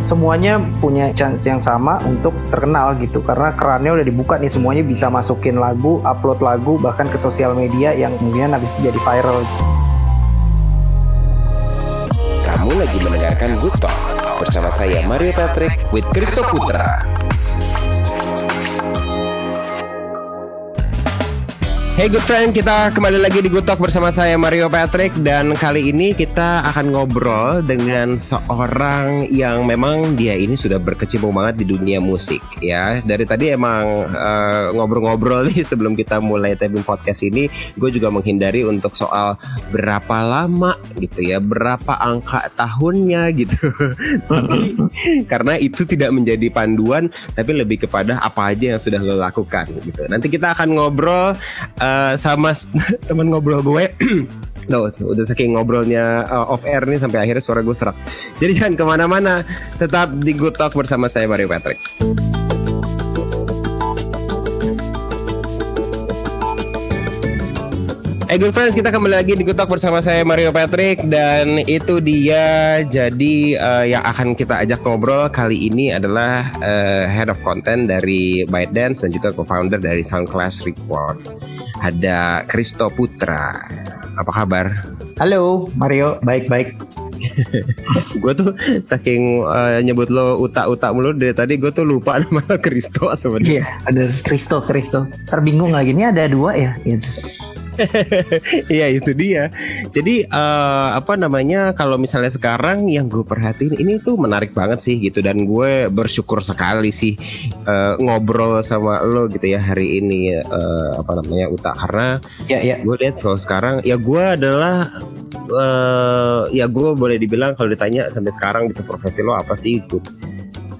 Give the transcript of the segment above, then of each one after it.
semuanya punya chance yang sama untuk terkenal gitu karena kerannya udah dibuka nih semuanya bisa masukin lagu, upload lagu bahkan ke sosial media yang kemudian habis jadi viral. Kamu lagi mendengarkan Good Talk bersama saya Mario Patrick with Kristo Putra. Hey good friend, kita kembali lagi di Good Talk bersama saya Mario Patrick dan kali ini kita akan ngobrol dengan seorang yang memang dia ini sudah berkecimpung banget di dunia musik ya. Dari tadi emang uh, ngobrol-ngobrol nih sebelum kita mulai taping podcast ini, gue juga menghindari untuk soal berapa lama gitu ya, berapa angka tahunnya gitu. tapi karena itu tidak menjadi panduan, tapi lebih kepada apa aja yang sudah lo lakukan gitu. Nanti kita akan ngobrol uh, uh, sama teman ngobrol gue Loh, udah saking ngobrolnya uh, off air nih sampai akhirnya suara gue serak. Jadi jangan ke mana-mana, tetap di Good Talk bersama saya Mario Patrick. Hey good friends, kita kembali lagi di Kutok bersama saya Mario Patrick dan itu dia jadi uh, yang akan kita ajak ngobrol kali ini adalah uh, head of content dari ByteDance dan juga co-founder dari Soundclass Record. Ada Kristo Putra. Apa kabar? Halo Mario, baik-baik. gue tuh saking uh, nyebut lo utak-utak mulu dari tadi gue tuh lupa nama Kristo sebenarnya. Iya, ada Kristo, Kristo. Terbingung lagi ini ada dua ya. Gitu. Iya itu dia. Jadi uh, apa namanya kalau misalnya sekarang yang gue perhatiin ini tuh menarik banget sih gitu dan gue bersyukur sekali sih uh, ngobrol sama lo gitu ya hari ini uh, apa namanya Uta karena ya, ya. gue lihat kalau sekarang ya gue adalah uh, ya gue boleh dibilang kalau ditanya sampai sekarang gitu profesi lo apa sih gitu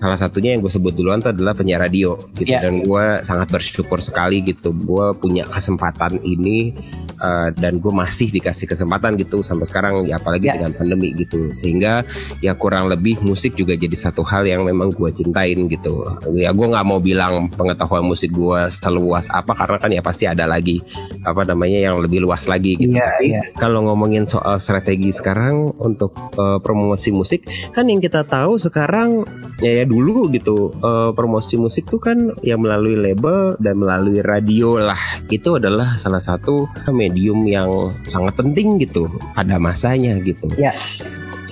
salah satunya yang gue sebut duluan itu adalah penyiar radio gitu yeah. dan gue sangat bersyukur sekali gitu gue punya kesempatan ini uh, dan gue masih dikasih kesempatan gitu sampai sekarang ya apalagi yeah. dengan pandemi gitu sehingga ya kurang lebih musik juga jadi satu hal yang memang gue cintain gitu ya gue nggak mau bilang pengetahuan musik gue seluas apa karena kan ya pasti ada lagi apa namanya yang lebih luas lagi gitu yeah, yeah. kalau ngomongin soal strategi sekarang untuk uh, promosi musik kan yang kita tahu sekarang ya, ya dulu gitu uh, promosi musik tuh kan ya melalui label dan melalui radio lah itu adalah salah satu medium yang sangat penting gitu pada masanya gitu. Ya.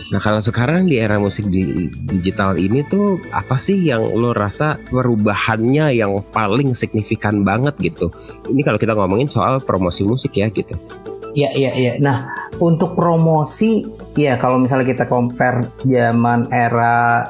Nah kalau sekarang di era musik di digital ini tuh apa sih yang lo rasa perubahannya yang paling signifikan banget gitu? Ini kalau kita ngomongin soal promosi musik ya gitu. Iya iya iya. Nah untuk promosi ya kalau misalnya kita compare zaman era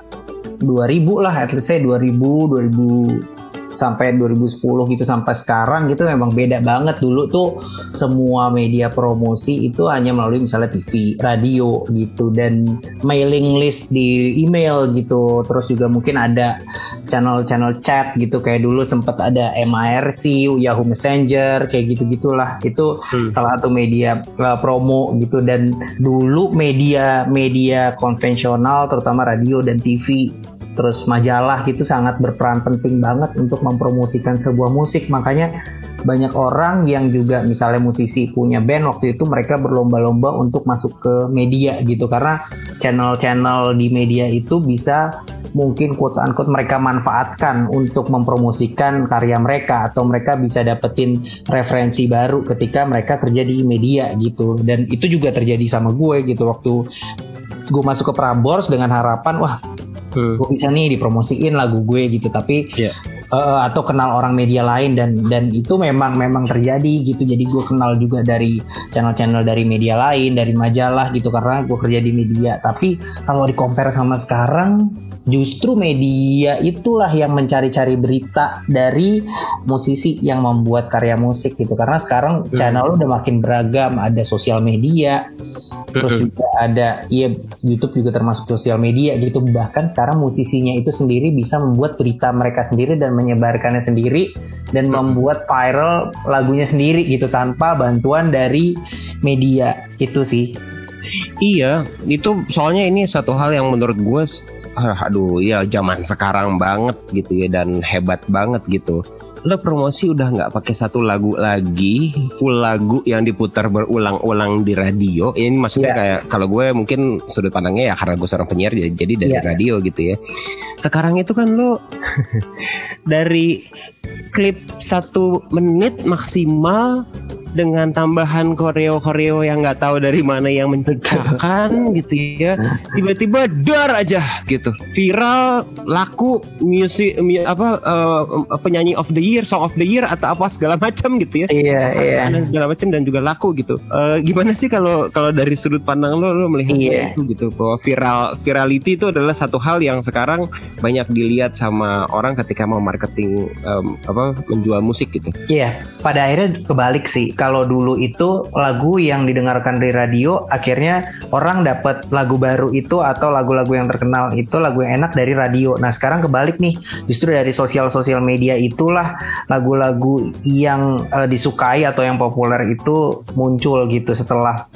2000 lah at least saya 2000 2000 sampai 2010 gitu sampai sekarang gitu memang beda banget. Dulu tuh semua media promosi itu hanya melalui misalnya TV, radio gitu dan mailing list di email gitu. Terus juga mungkin ada channel-channel chat gitu kayak dulu sempat ada MIRC, Yahoo Messenger kayak gitu gitulah itu hmm. salah satu media uh, promo gitu. Dan dulu media media konvensional terutama radio dan TV terus majalah gitu sangat berperan penting banget untuk mempromosikan sebuah musik. Makanya banyak orang yang juga misalnya musisi punya band waktu itu mereka berlomba-lomba untuk masuk ke media gitu. Karena channel-channel di media itu bisa mungkin quotes unquote mereka manfaatkan untuk mempromosikan karya mereka atau mereka bisa dapetin referensi baru ketika mereka kerja di media gitu. Dan itu juga terjadi sama gue gitu. Waktu gue masuk ke Prambors dengan harapan wah hmm. gue bisa nih dipromosiin lagu gue gitu tapi yeah. Iya. uh, atau kenal orang media lain dan dan itu memang memang terjadi gitu jadi gue kenal juga dari channel-channel dari media lain dari majalah gitu karena gue kerja di media tapi kalau di compare sama sekarang justru media itulah yang mencari-cari berita dari musisi yang membuat karya musik gitu karena sekarang hmm. channel udah makin beragam ada sosial media terus juga ada ya YouTube juga termasuk sosial media gitu. Bahkan sekarang musisinya itu sendiri bisa membuat berita mereka sendiri dan menyebarkannya sendiri dan membuat viral lagunya sendiri gitu tanpa bantuan dari media. Itu sih. Iya, itu soalnya ini satu hal yang menurut gue, aduh ya zaman sekarang banget gitu ya dan hebat banget gitu. Lo promosi udah nggak pakai satu lagu lagi full lagu yang diputar berulang-ulang di radio ini maksudnya yeah. kayak kalau gue mungkin sudut pandangnya ya karena gue seorang penyiar jadi dari yeah. radio gitu ya sekarang itu kan lo dari klip satu menit maksimal dengan tambahan koreo-koreo yang nggak tahu dari mana yang menciptakan gitu ya. Tiba-tiba dar aja gitu. Viral laku musik apa uh, penyanyi of the year song of the year atau apa segala macam gitu ya. Iya iya. Segala macam dan juga laku gitu. Uh, gimana sih kalau kalau dari sudut pandang lo lo melihat iya. itu gitu bahwa viral virality itu adalah satu hal yang sekarang banyak dilihat sama orang ketika mau marketing um, apa menjual musik gitu. Iya pada akhirnya kebalik sih kalau dulu itu lagu yang didengarkan di radio akhirnya orang dapat lagu baru itu atau lagu-lagu yang terkenal itu lagu yang enak dari radio. Nah sekarang kebalik nih justru dari sosial-sosial media itulah lagu-lagu yang uh, disukai atau yang populer itu muncul gitu setelah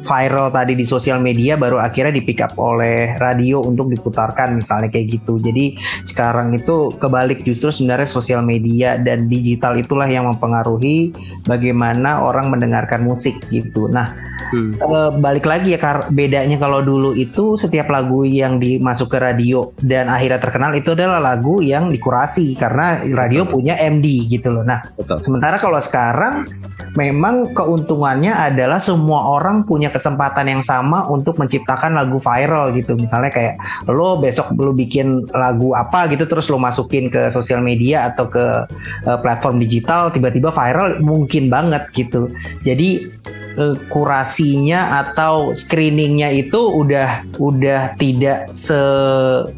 viral tadi di sosial media baru akhirnya di pick up oleh radio untuk diputarkan misalnya kayak gitu. Jadi sekarang itu kebalik justru sebenarnya sosial media dan digital itulah yang mempengaruhi bagaimana orang mendengarkan musik gitu. Nah, hmm. e, balik lagi ya kar bedanya kalau dulu itu setiap lagu yang dimasuk ke radio dan akhirnya terkenal itu adalah lagu yang dikurasi karena radio Betul. punya MD gitu loh. Nah, Betul. sementara kalau sekarang memang keuntungannya adalah semua orang punya kesempatan yang sama untuk menciptakan lagu viral gitu. Misalnya kayak lo besok lo bikin lagu apa gitu terus lo masukin ke sosial media atau ke uh, platform digital tiba-tiba viral mungkin banget gitu. Jadi uh, kurasinya atau screeningnya itu udah udah tidak se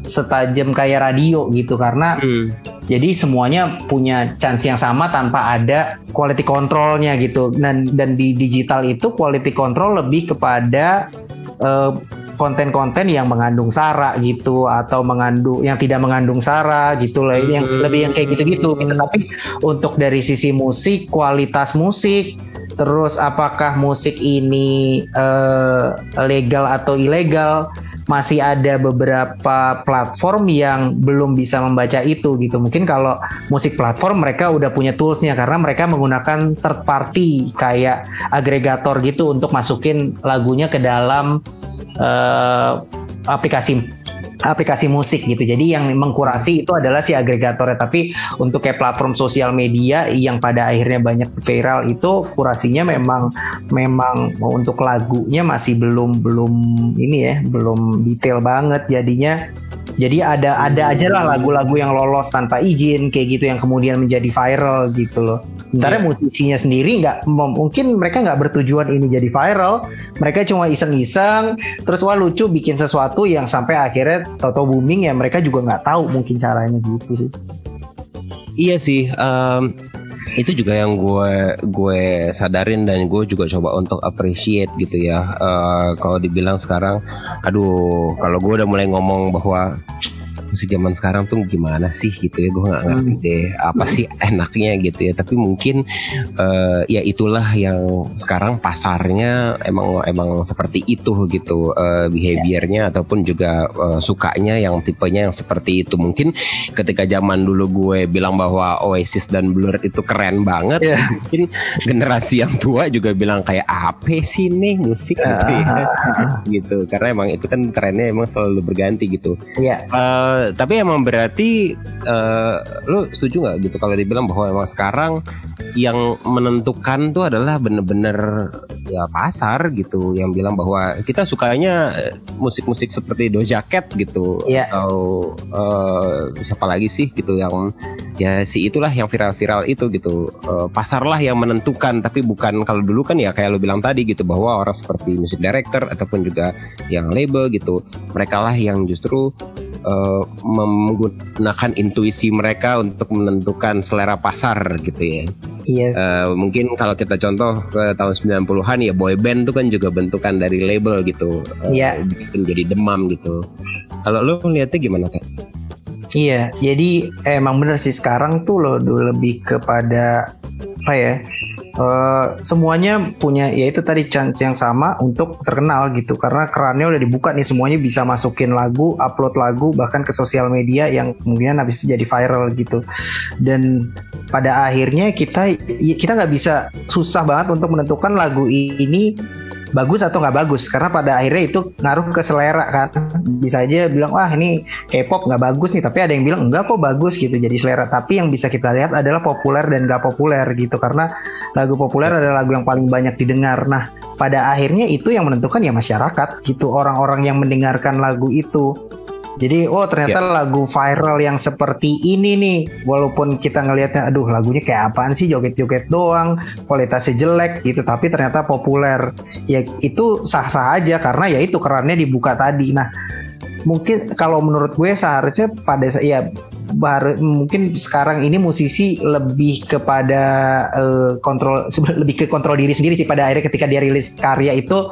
setajam kayak radio gitu karena hmm jadi semuanya punya chance yang sama tanpa ada quality controlnya gitu. Dan dan di digital itu quality control lebih kepada uh, konten-konten yang mengandung sara gitu atau mengandung yang tidak mengandung sara gitu loh yang lebih yang kayak gitu-gitu gitu. tapi untuk dari sisi musik kualitas musik terus apakah musik ini uh, legal atau ilegal masih ada beberapa platform yang belum bisa membaca itu gitu. Mungkin kalau musik platform mereka udah punya toolsnya karena mereka menggunakan third party kayak agregator gitu untuk masukin lagunya ke dalam uh, aplikasi aplikasi musik gitu. Jadi yang mengkurasi itu adalah si agregatornya. Tapi untuk kayak platform sosial media yang pada akhirnya banyak viral itu kurasinya memang memang untuk lagunya masih belum belum ini ya, belum detail banget jadinya jadi ada ada aja lah lagu-lagu yang lolos tanpa izin kayak gitu yang kemudian menjadi viral gitu loh. Sementara yeah. musisinya sendiri nggak mungkin mereka nggak bertujuan ini jadi viral, mereka cuma iseng-iseng, terus wah lucu bikin sesuatu yang sampai akhirnya toto booming ya mereka juga nggak tahu mungkin caranya gitu sih. Iya sih, um, itu juga yang gue gue sadarin dan gue juga coba untuk appreciate gitu ya. Uh, kalau dibilang sekarang, aduh, kalau gue udah mulai ngomong bahwa musik zaman sekarang tuh gimana sih gitu ya gue nggak ngerti hmm. deh apa sih enaknya gitu ya tapi mungkin uh, ya itulah yang sekarang pasarnya emang emang seperti itu gitu uh, behaviornya ataupun juga uh, sukanya yang tipenya yang seperti itu mungkin ketika zaman dulu gue bilang bahwa Oasis dan Blur itu keren banget yeah. mungkin generasi yang tua juga bilang kayak apa sih nih musik gitu ya gitu karena emang itu kan trennya emang selalu berganti gitu yeah. Iya. Uh, tapi emang berarti uh, lu setuju nggak gitu kalau dibilang bahwa emang sekarang yang menentukan tuh adalah bener-bener ya pasar gitu yang bilang bahwa kita sukanya musik-musik seperti Doja Cat gitu yeah. atau uh, siapa lagi sih gitu yang ya si itulah yang viral-viral itu gitu uh, pasar lah yang menentukan tapi bukan kalau dulu kan ya kayak lo bilang tadi gitu bahwa orang seperti musik director ataupun juga yang label gitu mereka lah yang justru uh, menggunakan intuisi mereka untuk menentukan selera pasar gitu ya. Yes. Uh, mungkin kalau kita contoh ke tahun 90-an ya boy band itu kan juga bentukan dari label gitu. Iya. Uh, yeah. Jadi demam gitu. Kalau lo melihatnya gimana kan? Iya, jadi emang bener sih sekarang tuh lo lebih kepada apa ya? Uh, semuanya punya ya itu tadi chance yang sama untuk terkenal gitu karena kerannya udah dibuka nih semuanya bisa masukin lagu, upload lagu bahkan ke sosial media yang kemudian habis itu jadi viral gitu. Dan pada akhirnya kita kita nggak bisa susah banget untuk menentukan lagu ini bagus atau nggak bagus. Karena pada akhirnya itu ngaruh ke selera kan. Bisa aja bilang wah ini K-pop nggak bagus nih. Tapi ada yang bilang enggak kok bagus gitu. Jadi selera. Tapi yang bisa kita lihat adalah populer dan nggak populer gitu. Karena lagu populer adalah lagu yang paling banyak didengar. Nah pada akhirnya itu yang menentukan ya masyarakat gitu. Orang-orang yang mendengarkan lagu itu jadi oh ternyata ya. lagu viral yang seperti ini nih. Walaupun kita ngelihatnya aduh lagunya kayak apaan sih? Joget-joget doang kualitasnya jelek gitu tapi ternyata populer. Ya itu sah-sah aja karena ya itu kerannya dibuka tadi. Nah mungkin kalau menurut gue seharusnya pada ya baru mungkin sekarang ini musisi lebih kepada uh, kontrol lebih ke kontrol diri sendiri sih pada akhirnya ketika dia rilis karya itu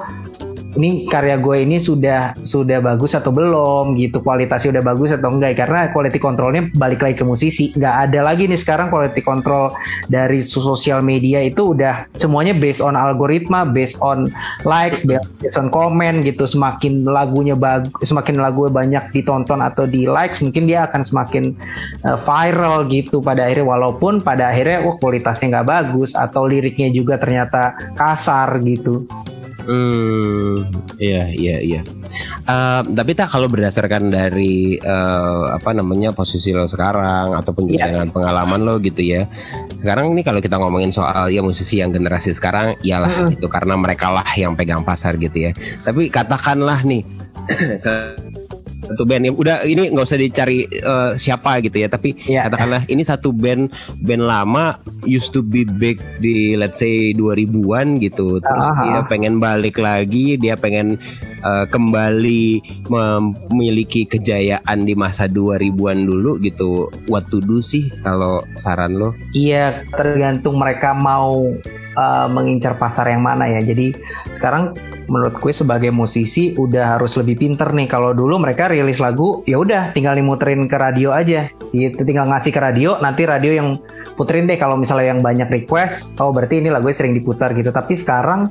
ini karya gue ini sudah sudah bagus atau belum gitu? Kualitasnya udah bagus atau enggak? Karena quality controlnya balik lagi ke musisi. Nggak ada lagi nih sekarang quality control dari sosial media itu udah semuanya based on algoritma based on likes based on comment gitu. Semakin lagunya bagus semakin lagu banyak ditonton atau di likes mungkin dia akan semakin uh, viral gitu pada akhirnya. Walaupun pada akhirnya wah kualitasnya nggak bagus atau liriknya juga ternyata kasar gitu Hmm, iya iya iya. Uh, tapi tak kalau berdasarkan dari uh, apa namanya posisi lo sekarang ataupun juga yeah. dengan pengalaman lo gitu ya. Sekarang ini kalau kita ngomongin soal ya musisi yang generasi sekarang, iyalah mm. itu karena mereka lah yang pegang pasar gitu ya. Tapi katakanlah nih satu band. Yang udah ini nggak usah dicari uh, siapa gitu ya. Tapi yeah. katakanlah ini satu band band lama used to be big di let's say 2000-an gitu. Terus uh -huh. dia pengen balik lagi dia pengen uh, kembali memiliki kejayaan di masa 2000-an dulu gitu. What to do sih kalau saran lo? Iya tergantung mereka mau uh, mengincar pasar yang mana ya. Jadi sekarang menurut gue sebagai musisi udah harus lebih pinter nih. Kalau dulu mereka rilis lagu ya udah tinggal dimuterin ke radio aja. Gitu tinggal ngasih ke radio nanti radio yang puterin deh. Kalau misalnya yang banyak request oh berarti ini lagunya sering diputar gitu. Tapi sekarang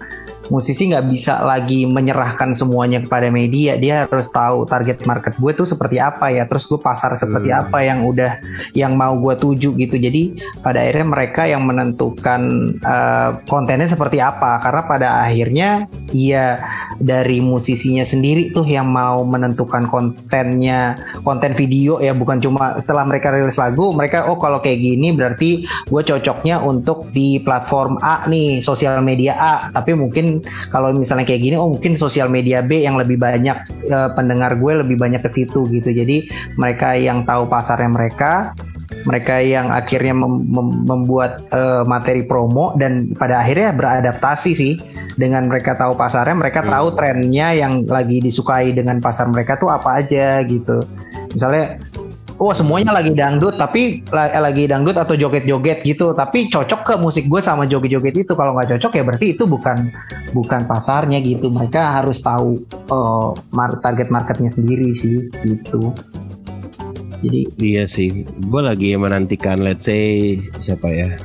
musisi nggak bisa lagi menyerahkan semuanya kepada media. Dia harus tahu target market gue tuh seperti apa ya. Terus gue pasar seperti hmm. apa yang udah yang mau gue tuju gitu. Jadi pada akhirnya mereka yang menentukan uh, kontennya seperti apa. Karena pada akhirnya ya dari musisinya sendiri tuh yang mau menentukan kontennya konten video ya. Bukan cuma setelah mereka rilis lagu mereka oh kalau kayak gini berarti gue cocoknya untuk di platform A nih sosial media A. Tapi mungkin kalau misalnya kayak gini oh mungkin sosial media B yang lebih banyak uh, pendengar gue lebih banyak ke situ gitu jadi mereka yang tahu pasarnya mereka mereka yang akhirnya mem mem membuat uh, materi promo dan pada akhirnya beradaptasi sih dengan mereka tahu pasarnya mereka hmm. tahu trennya yang lagi disukai dengan pasar mereka tuh apa aja gitu misalnya oh semuanya lagi dangdut tapi lagi dangdut atau joget-joget gitu tapi cocok ke musik gue sama joget-joget itu kalau nggak cocok ya berarti itu bukan bukan pasarnya gitu mereka harus tahu uh, target marketnya sendiri sih gitu jadi iya sih gue lagi menantikan let's say siapa ya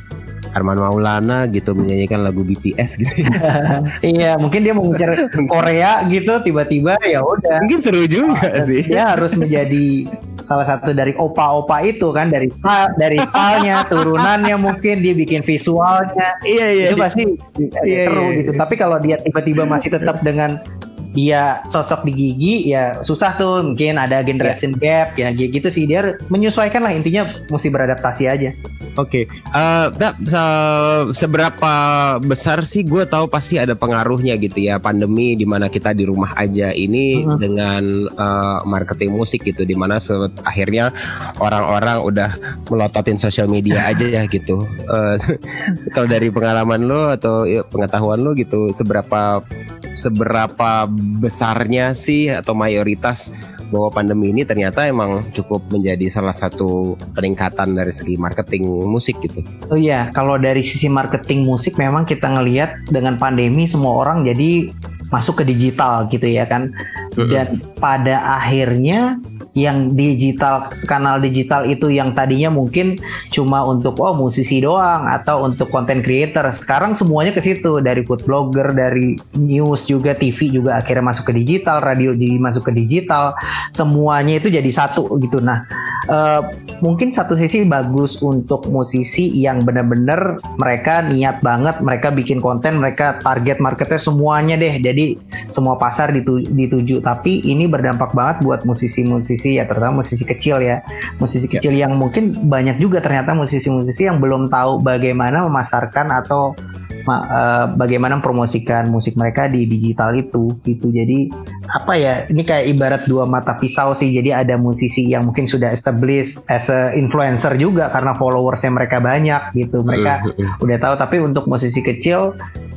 Arman Maulana gitu menyanyikan lagu BTS gitu. iya, mungkin dia mau ngejar Korea gitu tiba-tiba ya udah. Mungkin seru juga sih. Dia harus menjadi salah satu dari opa-opa itu kan dari dari palnya turunannya mungkin dia bikin visualnya. Iya iya. Itu pasti iya, seru iya, gitu. iya. tapi kalau dia tiba-tiba masih tetap dengan dia sosok di gigi ya susah tuh mungkin ada generation yeah. gap ya gitu sih dia menyesuaikan lah intinya mesti beradaptasi aja. Oke, okay. uh, eh, se seberapa besar sih gue tahu pasti ada pengaruhnya gitu ya pandemi di mana kita di rumah aja ini uh -huh. dengan uh, marketing musik gitu di mana akhirnya orang-orang udah melototin sosial media aja ya gitu. Uh, kalau dari pengalaman lo atau ya, pengetahuan lo gitu seberapa seberapa besarnya sih atau mayoritas bahwa pandemi ini ternyata emang cukup menjadi salah satu peningkatan dari segi marketing musik gitu. Oh iya, kalau dari sisi marketing musik memang kita ngelihat dengan pandemi semua orang jadi masuk ke digital gitu ya kan. Dan pada akhirnya yang digital kanal digital itu yang tadinya mungkin cuma untuk oh musisi doang atau untuk content creator. Sekarang semuanya ke situ dari food blogger dari news juga TV juga akhirnya masuk ke digital radio jadi masuk ke digital. Semuanya itu jadi satu gitu. Nah uh, mungkin satu sisi bagus untuk musisi yang benar-benar mereka niat banget mereka bikin konten mereka target marketnya semuanya deh. Jadi semua pasar ditu dituju. Tapi ini berdampak banget buat musisi-musisi ya terutama musisi kecil ya. Musisi ya. kecil ya. yang mungkin banyak juga ternyata musisi-musisi yang belum tahu bagaimana memasarkan atau uh, bagaimana mempromosikan musik mereka di digital itu gitu. Jadi apa ya ini kayak ibarat dua mata pisau sih. Jadi ada musisi yang mungkin sudah established as a influencer juga karena followersnya mereka banyak gitu. Mereka uh, uh, udah tahu. Tapi untuk musisi kecil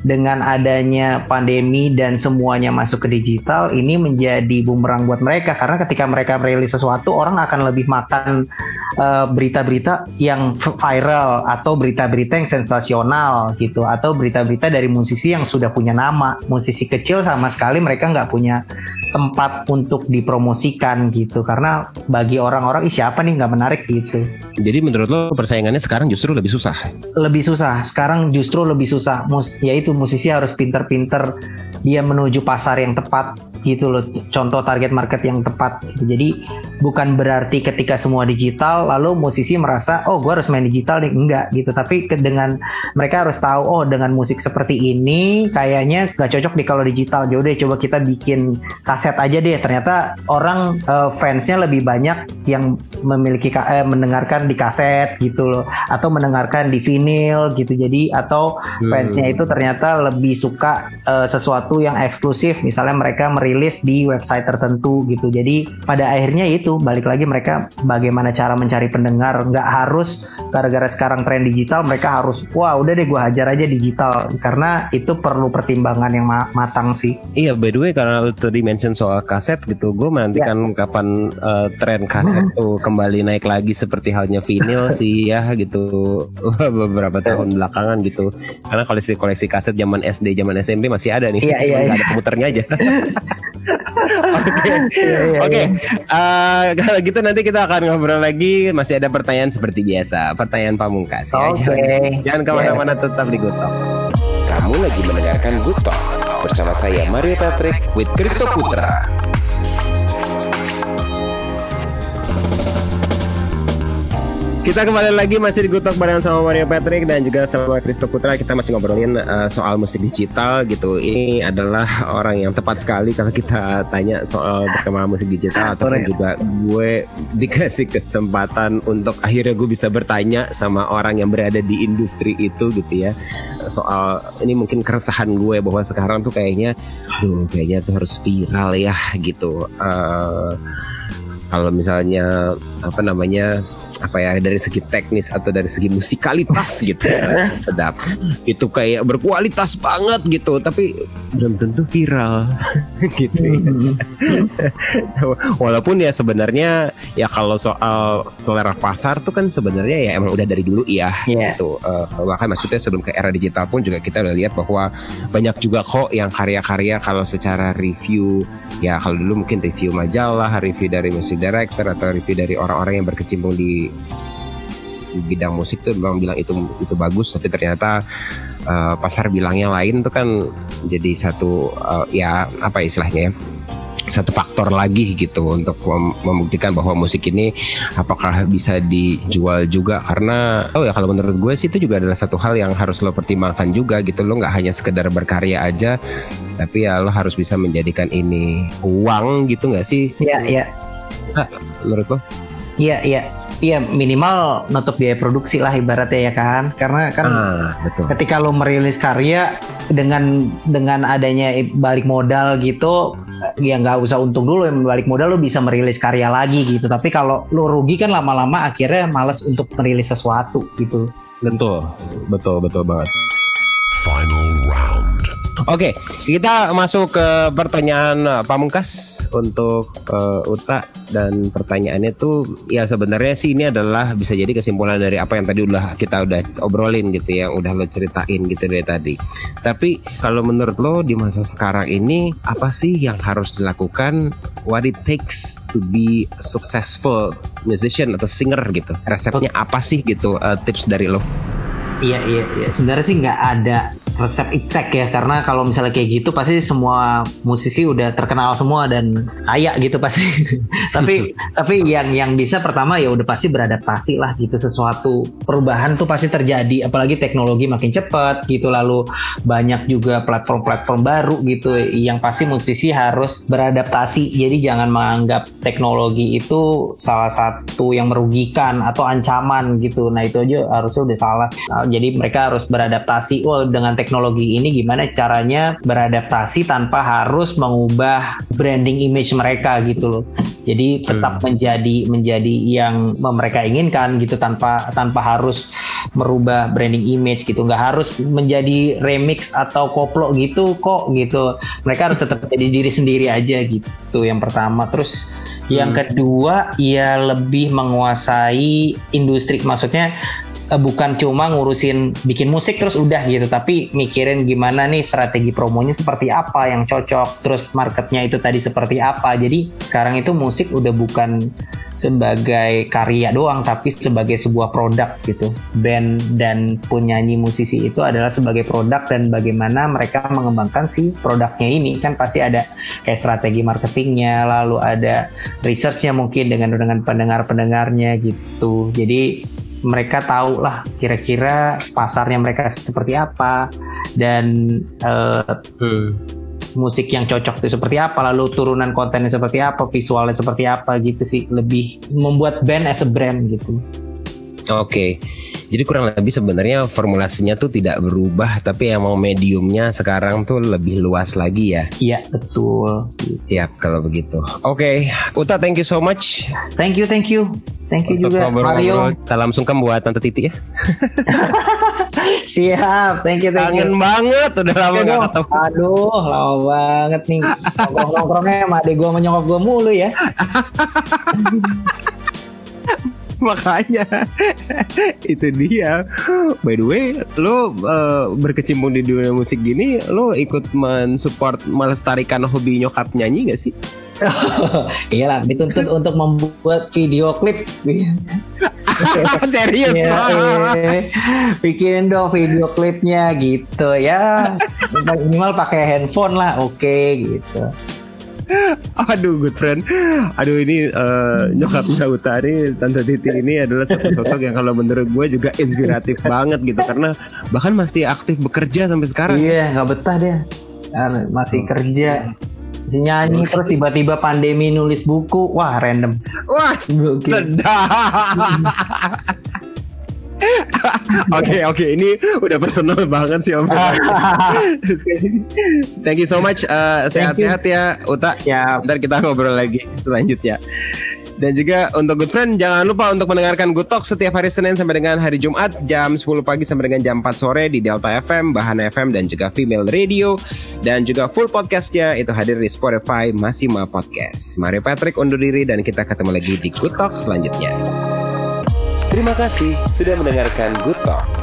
dengan adanya pandemi dan semuanya masuk ke digital ini menjadi bumerang buat mereka. Karena ketika mereka merilis sesuatu orang akan lebih makan eh, berita-berita uh, yang viral atau berita-berita yang sensasional gitu atau berita-berita dari musisi yang sudah punya nama. Musisi kecil sama sekali mereka nggak punya tempat untuk dipromosikan gitu. Karena bagi orang-orang ih siapa nih? Nggak menarik gitu. Jadi menurut lo persaingannya sekarang justru lebih susah? Lebih susah. Sekarang justru lebih susah. Mus yaitu itu musisi harus pinter-pinter dia menuju pasar yang tepat gitu loh contoh target market yang tepat gitu. jadi bukan berarti ketika semua digital lalu musisi merasa oh gue harus main digital nih. Enggak gitu. Tapi dengan mereka harus tahu oh dengan musik seperti ini kayaknya gak cocok nih kalau digital. Jadi ya coba kita bikin kaset aja deh. Ternyata orang uh, fansnya lebih banyak yang memiliki eh, mendengarkan di kaset gitu loh atau mendengarkan di vinyl gitu. Jadi atau hmm. fansnya itu ternyata lebih suka uh, sesuatu yang eksklusif. Misalnya mereka merilis di website tertentu gitu. Jadi pada akhirnya itu balik lagi mereka bagaimana cara mencari pendengar. Nggak harus gara-gara sekarang tren digital mereka harus wah udah deh gue hajar aja digital. Karena itu perlu pertimbangan yang matang sih. Iya by the way karena lu tadi mention soal kaset gitu gue menantikan ya. kapan uh, tren kaset tuh kembali naik lagi seperti halnya vinyl sih ya gitu. Beberapa tahun belakangan gitu. Karena koleksi koleksi kaset zaman SD zaman SMP masih ada nih. Iya, iya, iya. ada komputernya aja Oke, iya, iya, oke. Eh, kalau gitu nanti kita akan ngobrol lagi. Masih ada pertanyaan seperti biasa, pertanyaan pamungkas. Ya. Oke. Okay. Jangan ke mana-mana, yeah. tetap di Talk. Kamu lagi mendengarkan Talk bersama saya Mario Patrick with Kristo Putra. Kita kembali lagi masih di Gutok bareng sama Mario Patrick dan juga sama Kristo Putra. Kita masih ngobrolin uh, soal musik digital gitu. Ini adalah orang yang tepat sekali kalau kita tanya soal perkembangan musik digital atau juga gue dikasih kesempatan untuk akhirnya gue bisa bertanya sama orang yang berada di industri itu gitu ya. Soal ini mungkin keresahan gue bahwa sekarang tuh kayaknya, duh kayaknya tuh harus viral ya gitu. Uh, kalau misalnya apa namanya apa ya dari segi teknis atau dari segi musikalitas gitu ya, sedap itu kayak berkualitas banget gitu tapi belum tentu viral gitu ya. walaupun ya sebenarnya ya kalau soal selera pasar tuh kan sebenarnya ya emang udah dari dulu ya yeah. gitu uh, bahkan maksudnya sebelum ke era digital pun juga kita udah lihat bahwa banyak juga kok yang karya-karya kalau secara review ya kalau dulu mungkin review majalah review dari music director atau review dari orang-orang yang berkecimpung di di bidang musik tuh memang bilang itu itu bagus tapi ternyata uh, pasar bilangnya lain tuh kan jadi satu uh, ya apa istilahnya ya satu faktor lagi gitu untuk mem membuktikan bahwa musik ini apakah bisa dijual juga karena oh ya kalau menurut gue sih itu juga adalah satu hal yang harus lo pertimbangkan juga gitu lo nggak hanya sekedar berkarya aja tapi ya lo harus bisa menjadikan ini uang gitu nggak sih? Iya iya. Nah, menurut lo? Iya iya Iya minimal nutup biaya produksi lah ibaratnya ya kan. Karena kan ah, betul. ketika lo merilis karya dengan dengan adanya balik modal gitu ya nggak usah untung dulu yang balik modal lo bisa merilis karya lagi gitu. Tapi kalau lo rugi kan lama-lama akhirnya males untuk merilis sesuatu gitu. Betul betul betul banget. Final round Oke, kita masuk ke pertanyaan pamungkas untuk uh, Uta dan pertanyaannya tuh ya sebenarnya sih ini adalah bisa jadi kesimpulan dari apa yang tadi udah kita udah obrolin gitu ya, udah lo ceritain gitu dari tadi. Tapi kalau menurut lo di masa sekarang ini apa sih yang harus dilakukan? What it takes to be successful musician atau singer gitu? Resepnya apa sih gitu? Uh, tips dari lo? Iya iya iya. Sebenarnya sih nggak ada resep exact ya karena kalau misalnya kayak gitu pasti semua musisi udah terkenal semua dan kaya gitu pasti. Tapi tapi yang yang bisa pertama ya udah pasti beradaptasi lah gitu sesuatu perubahan tuh pasti terjadi. Apalagi teknologi makin cepat gitu lalu banyak juga platform-platform baru gitu yang pasti musisi harus beradaptasi. Jadi jangan menganggap teknologi itu salah satu yang merugikan atau ancaman gitu. Nah itu aja harusnya udah salah. Jadi mereka harus beradaptasi. Oh dengan teknologi ini gimana caranya beradaptasi tanpa harus mengubah branding image mereka gitu loh. Jadi tetap hmm. menjadi menjadi yang mereka inginkan gitu tanpa tanpa harus merubah branding image gitu. Nggak harus menjadi remix atau koplo gitu kok gitu. Mereka harus tetap jadi diri sendiri aja gitu yang pertama. Terus yang hmm. kedua ya lebih menguasai industri. Maksudnya bukan cuma ngurusin bikin musik terus udah gitu tapi mikirin gimana nih strategi promonya seperti apa yang cocok terus marketnya itu tadi seperti apa. Jadi sekarang itu musik udah bukan sebagai karya doang tapi sebagai sebuah produk gitu. Band dan penyanyi musisi itu adalah sebagai produk dan bagaimana mereka mengembangkan si produknya ini. Kan pasti ada kayak strategi marketingnya lalu ada researchnya mungkin dengan dengan pendengar pendengarnya gitu. Jadi mereka tahu lah kira-kira pasarnya mereka seperti apa dan uh, hmm. musik yang cocok itu seperti apa lalu turunan kontennya seperti apa visualnya seperti apa gitu sih lebih membuat band as a brand gitu. Oke, jadi kurang lebih sebenarnya formulasinya tuh tidak berubah, tapi emang mediumnya sekarang tuh lebih luas lagi ya. Iya betul. Siap kalau begitu. Oke, Uta, thank you so much. Thank you, thank you. Thank you Untuk juga Mario. Salam sungkem buat Tante Titi ya. Siap, thank you, thank Kangen you. banget, udah lama gak ketemu. Aduh, lama banget nih. Nongkrong-nongkrongnya sama adek gue menyokap gue mulu ya. makanya itu dia by the way lo uh, berkecimpung di dunia musik gini lo ikut mensupport melestarikan hobi nyokap nyanyi gak sih Iya lah, dituntut untuk membuat video klip. Serius ya, eh, bikin dong video klipnya gitu ya. Minimal pakai handphone lah, oke okay, gitu. Aduh good friend. Aduh ini uh, nyokapnya Utari Tante Titi ini adalah satu sosok yang kalau menurut gue juga inspiratif banget gitu. Karena bahkan masih aktif bekerja sampai sekarang. Iya gak betah deh Masih kerja. Masih nyanyi terus tiba-tiba pandemi nulis buku. Wah random. Wah sedap Oke oke ini udah personal banget sih Om. Thank you so much. Uh, sehat-sehat ya Uta. Ya. Ntar kita ngobrol lagi selanjutnya. Dan juga untuk Good Friend jangan lupa untuk mendengarkan Good Talk setiap hari Senin sampai dengan hari Jumat jam 10 pagi sampai dengan jam 4 sore di Delta FM, Bahana FM dan juga Female Radio dan juga full podcastnya itu hadir di Spotify Masima Podcast. Mari Patrick undur diri dan kita ketemu lagi di Good Talk selanjutnya. Terima kasih sudah mendengarkan Good Talk.